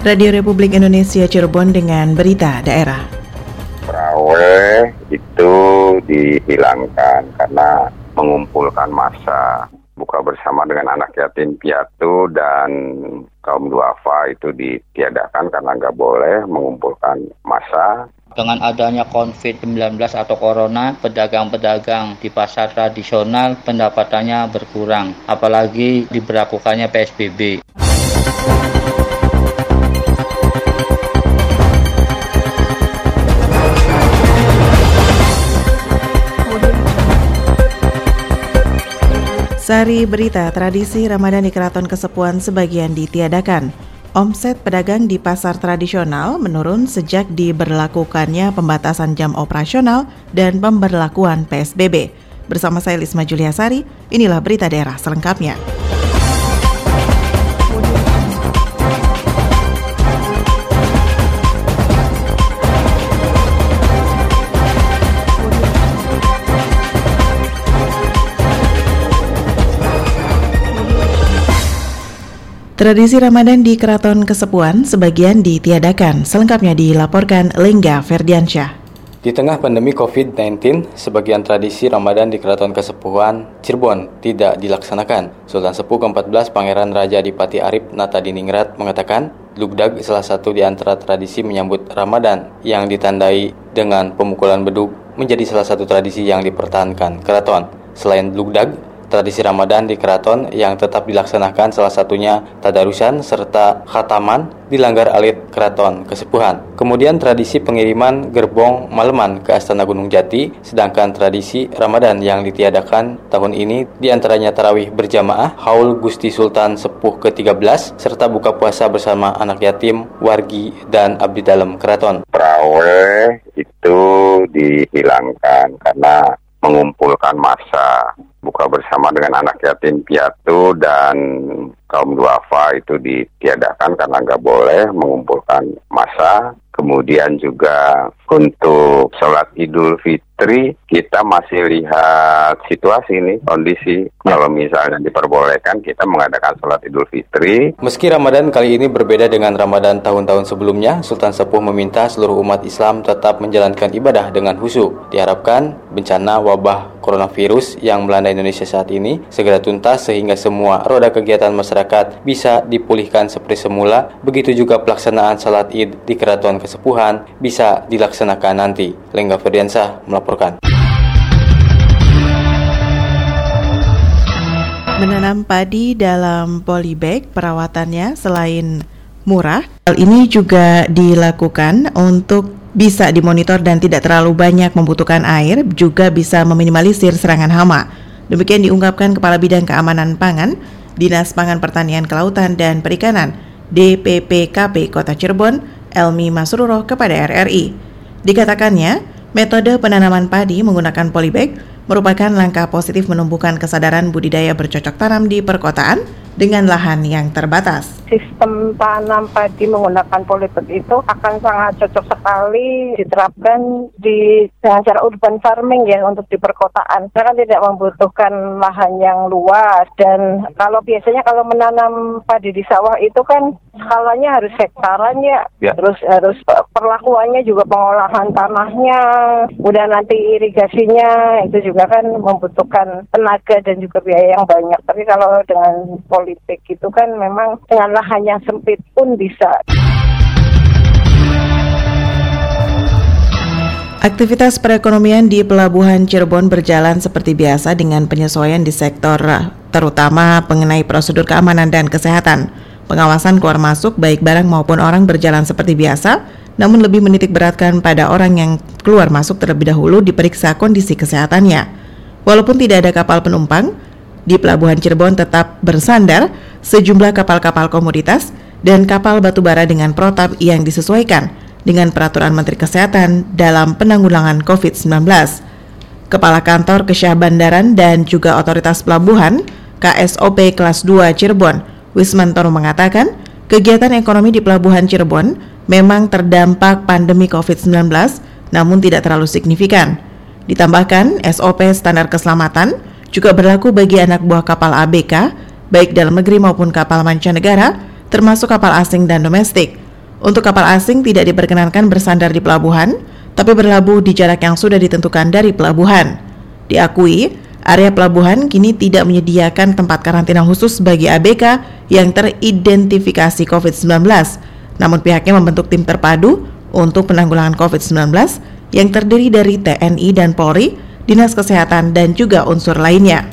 Radio Republik Indonesia Cirebon dengan berita daerah. Perawe itu dihilangkan karena mengumpulkan massa buka bersama dengan anak yatim piatu dan kaum duafa itu ditiadakan karena nggak boleh mengumpulkan massa dengan adanya COVID-19 atau corona, pedagang-pedagang di pasar tradisional pendapatannya berkurang, apalagi diberlakukannya PSBB. Sari berita tradisi Ramadan di Keraton Kesepuan sebagian ditiadakan. Omset pedagang di pasar tradisional menurun sejak diberlakukannya pembatasan jam operasional dan pemberlakuan PSBB. Bersama saya Lisma Juliasari, inilah berita daerah selengkapnya. Tradisi Ramadan di Keraton Kesepuan sebagian ditiadakan, selengkapnya dilaporkan Lengga Ferdiansyah. Di tengah pandemi COVID-19, sebagian tradisi Ramadan di Keraton Kesepuhan Cirebon tidak dilaksanakan. Sultan Sepuh ke-14 Pangeran Raja Adipati Arif Nata Diningrat mengatakan, Lugdag salah satu di antara tradisi menyambut Ramadan yang ditandai dengan pemukulan beduk menjadi salah satu tradisi yang dipertahankan keraton. Selain Lugdag, tradisi Ramadan di keraton yang tetap dilaksanakan salah satunya tadarusan serta khataman dilanggar alit keraton kesepuhan. Kemudian tradisi pengiriman gerbong maleman ke Astana Gunung Jati, sedangkan tradisi Ramadan yang ditiadakan tahun ini di antaranya tarawih berjamaah, haul Gusti Sultan Sepuh ke-13, serta buka puasa bersama anak yatim, wargi, dan abdi dalam keraton. Prawe itu dihilangkan karena mengumpulkan massa buka bersama dengan anak yatim piatu dan kaum duafa itu ditiadakan karena nggak boleh mengumpulkan massa. Kemudian juga untuk sholat idul fitri kita masih lihat situasi ini, kondisi. Kalau misalnya diperbolehkan kita mengadakan sholat idul fitri. Meski Ramadan kali ini berbeda dengan Ramadan tahun-tahun sebelumnya, Sultan Sepuh meminta seluruh umat Islam tetap menjalankan ibadah dengan khusyuk. Diharapkan bencana wabah coronavirus yang melanda Indonesia saat ini segera tuntas sehingga semua roda kegiatan masyarakat bisa dipulihkan seperti semula. Begitu juga pelaksanaan salat id di keraton kesepuhan bisa dilaksanakan nanti. Lengga Ferdiansah melaporkan. Menanam padi dalam polybag perawatannya selain murah, hal ini juga dilakukan untuk bisa dimonitor dan tidak terlalu banyak membutuhkan air, juga bisa meminimalisir serangan hama. Demikian diungkapkan Kepala Bidang Keamanan Pangan, Dinas Pangan Pertanian Kelautan dan Perikanan, DPPKP Kota Cirebon, Elmi Masruro kepada RRI. Dikatakannya, metode penanaman padi menggunakan polybag merupakan langkah positif menumbuhkan kesadaran budidaya bercocok tanam di perkotaan dengan lahan yang terbatas. Sistem tanam padi menggunakan polybag itu akan sangat cocok sekali diterapkan di secara urban farming ya untuk di perkotaan. Karena tidak membutuhkan lahan yang luas dan kalau biasanya kalau menanam padi di sawah itu kan skalanya harus hektaran ya. ya. Terus harus perlakuannya juga pengolahan tanahnya, udah nanti irigasinya itu juga kan membutuhkan tenaga dan juga biaya yang banyak. Tapi kalau dengan politik itu kan memang dengan hanya sempit pun bisa. Aktivitas perekonomian di Pelabuhan Cirebon berjalan seperti biasa dengan penyesuaian di sektor terutama mengenai prosedur keamanan dan kesehatan. Pengawasan keluar masuk baik barang maupun orang berjalan seperti biasa, namun lebih menitik beratkan pada orang yang keluar masuk terlebih dahulu diperiksa kondisi kesehatannya. Walaupun tidak ada kapal penumpang, di Pelabuhan Cirebon tetap bersandar sejumlah kapal-kapal komoditas dan kapal batubara dengan protap yang disesuaikan dengan peraturan Menteri Kesehatan dalam penanggulangan COVID-19. Kepala Kantor Kesyah Bandaran dan juga Otoritas Pelabuhan KSOP Kelas 2 Cirebon, Wismantoro mengatakan, kegiatan ekonomi di Pelabuhan Cirebon memang terdampak pandemi COVID-19 namun tidak terlalu signifikan. Ditambahkan, SOP standar keselamatan juga berlaku bagi anak buah kapal ABK, baik dalam negeri maupun kapal mancanegara, termasuk kapal asing dan domestik. untuk kapal asing tidak diperkenankan bersandar di pelabuhan, tapi berlabuh di jarak yang sudah ditentukan dari pelabuhan. Diakui, area pelabuhan kini tidak menyediakan tempat karantina khusus bagi ABK yang teridentifikasi COVID-19. Namun pihaknya membentuk tim terpadu untuk penanggulangan COVID-19 yang terdiri dari TNI dan Polri, Dinas Kesehatan, dan juga unsur lainnya.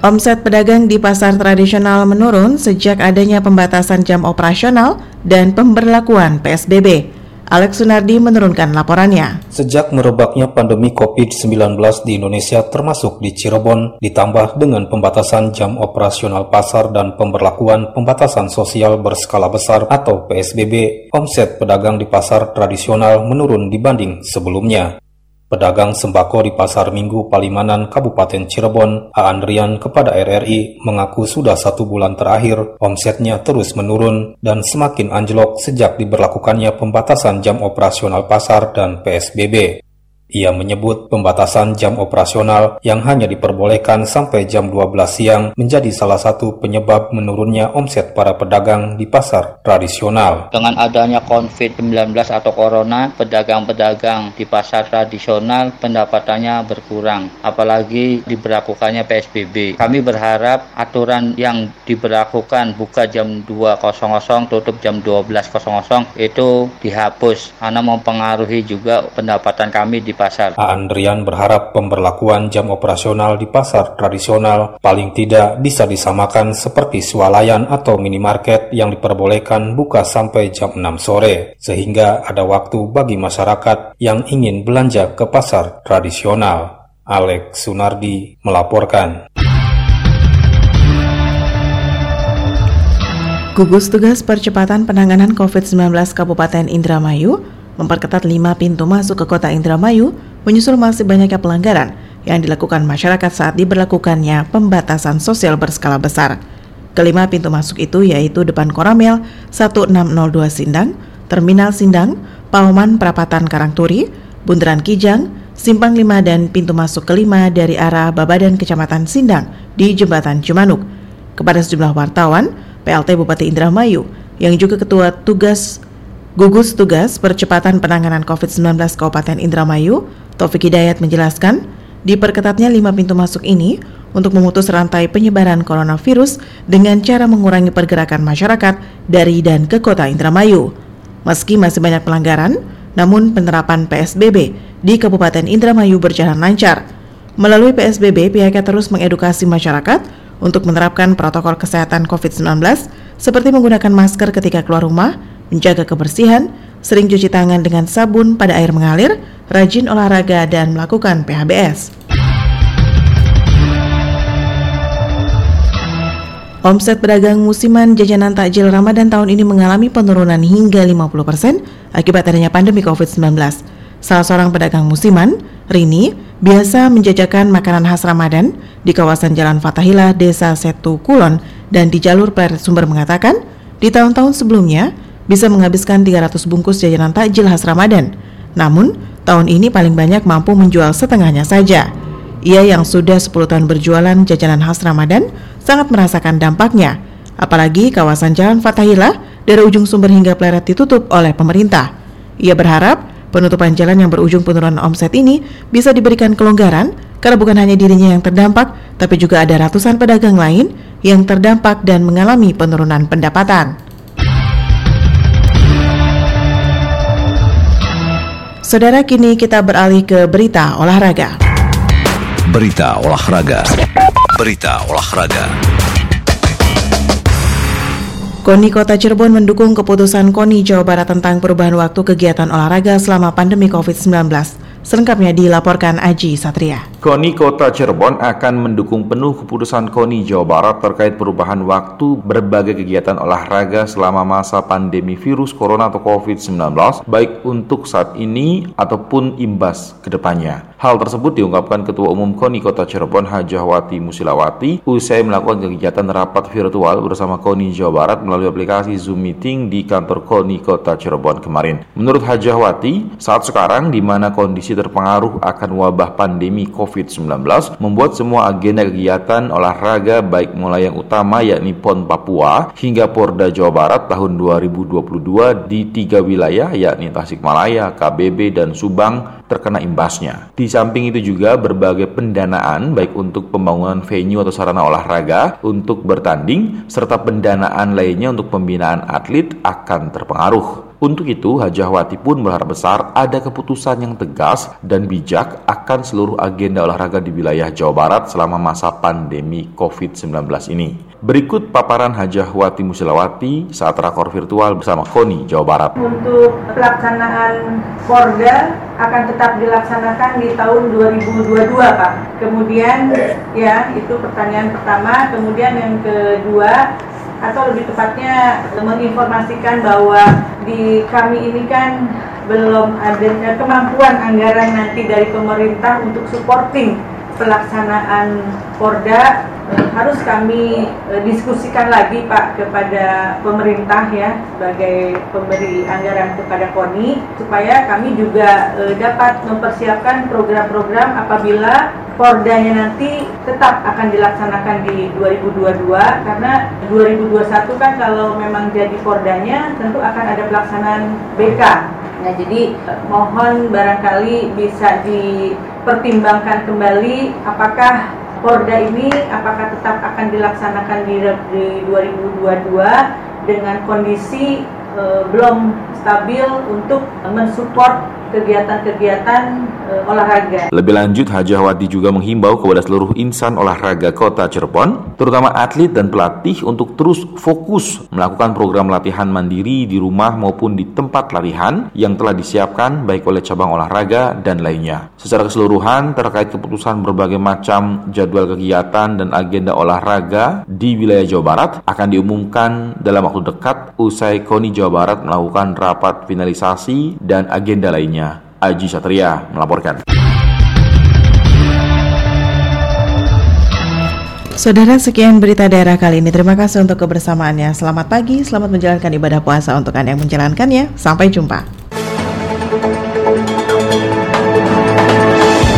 Omset pedagang di pasar tradisional menurun sejak adanya pembatasan jam operasional dan pemberlakuan PSBB. Alex Sunardi menurunkan laporannya. Sejak merebaknya pandemi COVID-19 di Indonesia termasuk di Cirebon, ditambah dengan pembatasan jam operasional pasar dan pemberlakuan pembatasan sosial berskala besar atau PSBB, omset pedagang di pasar tradisional menurun dibanding sebelumnya. Pedagang sembako di Pasar Minggu Palimanan, Kabupaten Cirebon, Aandrian kepada RRI mengaku sudah satu bulan terakhir omsetnya terus menurun dan semakin anjlok sejak diberlakukannya pembatasan jam operasional pasar dan PSBB. Ia menyebut pembatasan jam operasional yang hanya diperbolehkan sampai jam 12 siang menjadi salah satu penyebab menurunnya omset para pedagang di pasar tradisional. Dengan adanya COVID-19 atau corona, pedagang-pedagang di pasar tradisional pendapatannya berkurang, apalagi diberlakukannya PSBB. Kami berharap aturan yang diberlakukan buka jam 2.00 tutup jam 12.00 itu dihapus karena mempengaruhi juga pendapatan kami di pasar. Andrian berharap pemberlakuan jam operasional di pasar tradisional paling tidak bisa disamakan seperti swalayan atau minimarket yang diperbolehkan buka sampai jam 6 sore, sehingga ada waktu bagi masyarakat yang ingin belanja ke pasar tradisional. Alex Sunardi melaporkan. Gugus Tugas Percepatan Penanganan COVID-19 Kabupaten Indramayu memperketat lima pintu masuk ke kota Indramayu menyusul masih banyaknya pelanggaran yang dilakukan masyarakat saat diberlakukannya pembatasan sosial berskala besar. Kelima pintu masuk itu yaitu depan Koramel 1602 Sindang, Terminal Sindang, Pauman Perapatan Karangturi, Bundaran Kijang, Simpang 5 dan pintu masuk kelima dari arah Babadan Kecamatan Sindang di Jembatan Cimanuk. Kepada sejumlah wartawan, PLT Bupati Indramayu yang juga Ketua Tugas Gugus Tugas Percepatan Penanganan COVID-19 Kabupaten Indramayu, Taufik Hidayat menjelaskan, diperketatnya lima pintu masuk ini untuk memutus rantai penyebaran coronavirus dengan cara mengurangi pergerakan masyarakat dari dan ke kota Indramayu. Meski masih banyak pelanggaran, namun penerapan PSBB di Kabupaten Indramayu berjalan lancar. Melalui PSBB, pihaknya terus mengedukasi masyarakat untuk menerapkan protokol kesehatan COVID-19 seperti menggunakan masker ketika keluar rumah, menjaga kebersihan, sering cuci tangan dengan sabun pada air mengalir, rajin olahraga, dan melakukan PHBS. Omset pedagang musiman jajanan takjil Ramadan tahun ini mengalami penurunan hingga 50% akibat adanya pandemi COVID-19. Salah seorang pedagang musiman, Rini, biasa menjajakan makanan khas Ramadan di kawasan Jalan Fatahila, Desa Setu Kulon, dan di jalur Sumber mengatakan, di tahun-tahun sebelumnya, bisa menghabiskan 300 bungkus jajanan takjil khas Ramadan. Namun, tahun ini paling banyak mampu menjual setengahnya saja. Ia yang sudah 10 tahun berjualan jajanan khas Ramadan sangat merasakan dampaknya. Apalagi kawasan Jalan Fatahillah dari ujung sumber hingga pleret ditutup oleh pemerintah. Ia berharap penutupan jalan yang berujung penurunan omset ini bisa diberikan kelonggaran karena bukan hanya dirinya yang terdampak, tapi juga ada ratusan pedagang lain yang terdampak dan mengalami penurunan pendapatan. Saudara kini kita beralih ke berita olahraga. Berita olahraga. Berita olahraga. KONI Kota Cirebon mendukung keputusan KONI Jawa Barat tentang perubahan waktu kegiatan olahraga selama pandemi COVID-19. Selengkapnya dilaporkan Aji Satria. KONI Kota Cirebon akan mendukung penuh keputusan KONI Jawa Barat terkait perubahan waktu berbagai kegiatan olahraga selama masa pandemi virus corona atau COVID-19, baik untuk saat ini ataupun imbas ke depannya. Hal tersebut diungkapkan Ketua Umum KONI Kota Cirebon Hajahwati Musilawati usai melakukan kegiatan rapat virtual bersama KONI Jawa Barat melalui aplikasi Zoom Meeting di kantor KONI Kota Cirebon kemarin. Menurut Hajahwati, saat sekarang di mana kondisi terpengaruh akan wabah pandemi COVID COVID-19 membuat semua agenda kegiatan olahraga baik mulai yang utama yakni PON Papua hingga Porda Jawa Barat tahun 2022 di tiga wilayah yakni Tasikmalaya, KBB, dan Subang terkena imbasnya. Di samping itu juga berbagai pendanaan baik untuk pembangunan venue atau sarana olahraga untuk bertanding serta pendanaan lainnya untuk pembinaan atlet akan terpengaruh. Untuk itu, Hajahwati pun berharap besar ada keputusan yang tegas dan bijak akan seluruh agenda olahraga di wilayah Jawa Barat selama masa pandemi COVID-19 ini. Berikut paparan Hajahwati Musilawati saat rakor virtual bersama KONI Jawa Barat. Untuk pelaksanaan Porda akan tetap dilaksanakan di tahun 2022, Pak. Kemudian ya, itu pertanyaan pertama. Kemudian yang kedua, atau lebih tepatnya menginformasikan bahwa di kami ini kan belum ada kemampuan anggaran nanti dari pemerintah untuk supporting pelaksanaan Porda harus kami eh, diskusikan lagi Pak kepada pemerintah ya sebagai pemberi anggaran kepada KONI supaya kami juga eh, dapat mempersiapkan program-program apabila Pordanya nanti tetap akan dilaksanakan di 2022 karena 2021 kan kalau memang jadi Pordanya tentu akan ada pelaksanaan BK. Nah jadi mohon barangkali bisa dipertimbangkan kembali apakah Porda ini apakah tetap akan dilaksanakan di, di 2022 dengan kondisi e, belum stabil untuk mensupport kegiatan-kegiatan e, olahraga. Lebih lanjut, Hajahwati juga menghimbau kepada seluruh insan olahraga kota Cirebon, terutama atlet dan pelatih untuk terus fokus melakukan program latihan mandiri di rumah maupun di tempat latihan yang telah disiapkan baik oleh cabang olahraga dan lainnya. Secara keseluruhan terkait keputusan berbagai macam jadwal kegiatan dan agenda olahraga di wilayah Jawa Barat akan diumumkan dalam waktu dekat usai KONI Jawa Barat melakukan rapat finalisasi dan agenda lainnya. Aji Satria melaporkan. Saudara, sekian berita daerah kali ini. Terima kasih untuk kebersamaannya. Selamat pagi, selamat menjalankan ibadah puasa untuk Anda yang menjalankannya. Sampai jumpa.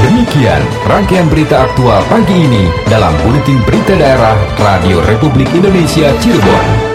Demikian rangkaian berita aktual pagi ini dalam Buletin Berita Daerah Radio Republik Indonesia Cirebon.